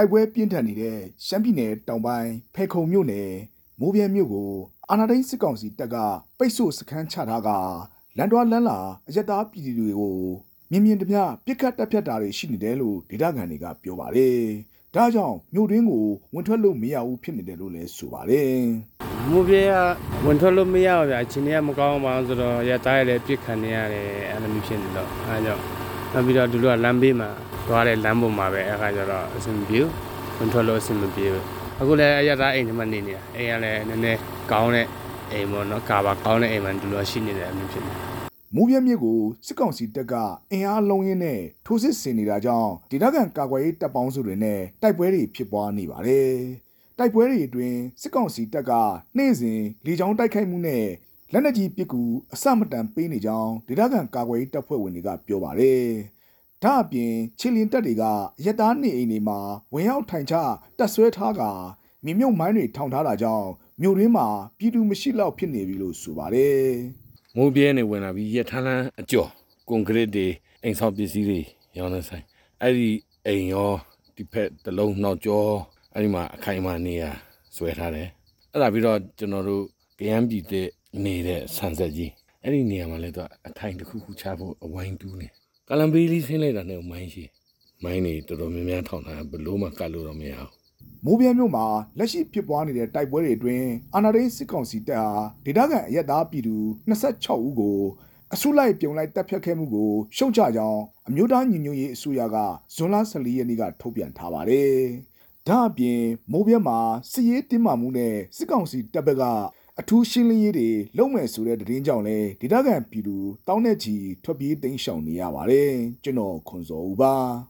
တိုက်ပွဲပြင်းထန်နေတဲ့ရှမ်းပြည်နယ်တောင်ပိုင်းဖဲခုံမြို့နယ်မိုးပြဲမြို့ကိုအာနာဒိန်းစစ်ကောင်စီတပ်ကပိတ်ဆို့စခန်းချထားကလန်တော်လန်းလာအရက်သားပြည်သူတွေကိုမြင်မြင်တမျှပြစ်ခတ်တပ်ဖြတ်တာတွေရှိနေတယ်လို့ဒေသခံတွေကပြောပါတယ်။ဒါကြောင့်မြို့တွင်းကိုဝင်ထွက်လို့မရဘူးဖြစ်နေတယ်လို့လည်းဆိုပါတယ်မူပြေကဝင်ထွက်လို့မရဘူးဗျာအချိန်ကြီးကမကောင်းပါဘူးဆိုတော့ရသားရလည်းပြစ်ခံနေရတယ်အဲ့လိုမျိုးဖြစ်နေတော့အဲဒါကြောင့် နောက်ပြီးတော့သူတို့ကလမ်းဘေးမှာသွားတဲ့လမ်းပေါ်မှာပဲအဲ့ခါကျတော့အဆင်မပြေဘူးဝင်ထွက်လို့အဆင်မပြေဘူးအခုလည်းအရသားအိမ်ထဲမှာနေနေတာအိမ်ကလည်းနည်းနည်းကောင်းတဲ့အိမ်ပေါ့နော်ကာဘာကောင်းတဲ့အိမ်မှာသူတို့ကရှိနေတယ်အမျိုးဖြစ်နေ။မိုးပြဲမြို့ကိုစစ်ကောင်စီတပ်ကအင်အားလုံးရင်းနဲ့ထိုးစစ်ဆင်နေတာကြောင့်ဒေသခံကာကွယ်ရေးတပ်ပေါင်းစုတွေနဲ့တိုက်ပွဲတွေဖြစ်ပွားနေပါတယ်။တိုက်ပွဲတွေအတွင်းစစ်ကောင်စီတပ်ကနေ့စဉ်လေကြောင်းတိုက်ခိုက်မှုနဲ့ လက်နက်ကြီးပစ်ကူအစမတန်ပေးနေကြောင်းဒေသခံကာကွယ်ရေးတပ်ဖွဲ့ဝင်တွေကပြောပါတယ်။ဒါအပြင်ချီလင်တပ်တွေကအရက်သားနေအိမ်တွေမှာဝင်ရောက်ထိုင်ချတပ်ဆွဲထားကမြေမြုပ်မိုင်းတွေထောင်ထားတာကြောင့်မြို့ရင်းမှာပြည်သူမရှိတော့ဖြစ်နေပြီလို့ဆိုပါတယ်။မိုးပြဲနေဝင်လာပြီးရထားလန်းအကျော်ကွန်ကရစ်တွေအိမ်ဆောက်ပစ္စည်းတွေရောင်းနေဆိုင်အဲ့ဒီအိမ်ရောဒီဖက်တစ်လုံးနှောက်ကျော်အဲ့ဒီမှာအခိုင်အမာနေရဆွဲထားတယ်အဲ့ဒါပြီးတော့ကျွန်တော်တို့ကရမ်းပြည်တဲ့ နေတဲ့ဆန်ဆက်ကြီးအဲ့ဒီနေရာမှာလည်းသူကအထိုင်တစ်ခုခုချဖို့အဝိုင်းတူးနေကလံဘေးလေးဆင်းလိုက်တာနဲ့မိုင်းရှိမိုင်းနေတော်တော်များများထောင်တာဘလို့မှကတ်လို့တော့မရဘူးမိုးပြဲမြို့မှာလက်ရှိဖြစ်ပွားနေတဲ့တိုက်ပွဲတွေအတွင်းအာနာဒိန်းစစ်ကောင်စီတပ်ဟာဒေသခံအရက်သားပြည်သူ26ဦးကိုအစုလိုက်ပြုံလိုက်တပ်ဖြတ်ခဲ့မှုကိုရှုတ်ချကြောင်းအမျိုးသားညီညွတ်ရေးအစိုးရကဇွန်လ14ရက်နေ့ကထုတ်ပြန်ထားပါတယ်။ဒါအပြင်မိုးပြဲမှာစစ်ရေးတင်းမာမှုနဲ့စစ်ကောင်စီတပ်ဘက်က အထူးရှင်းလင်းရေးတွေလုပ်မယ်ဆိုတဲ့သတင်းကြောင့်လဲဒေသခံပြည်သူတောင်းတဲ့ချီထွက်ပြေးတိမ်းရှောင်နေရပါတယ်။ကျွန်တော်ခွန်စောဦးပါ။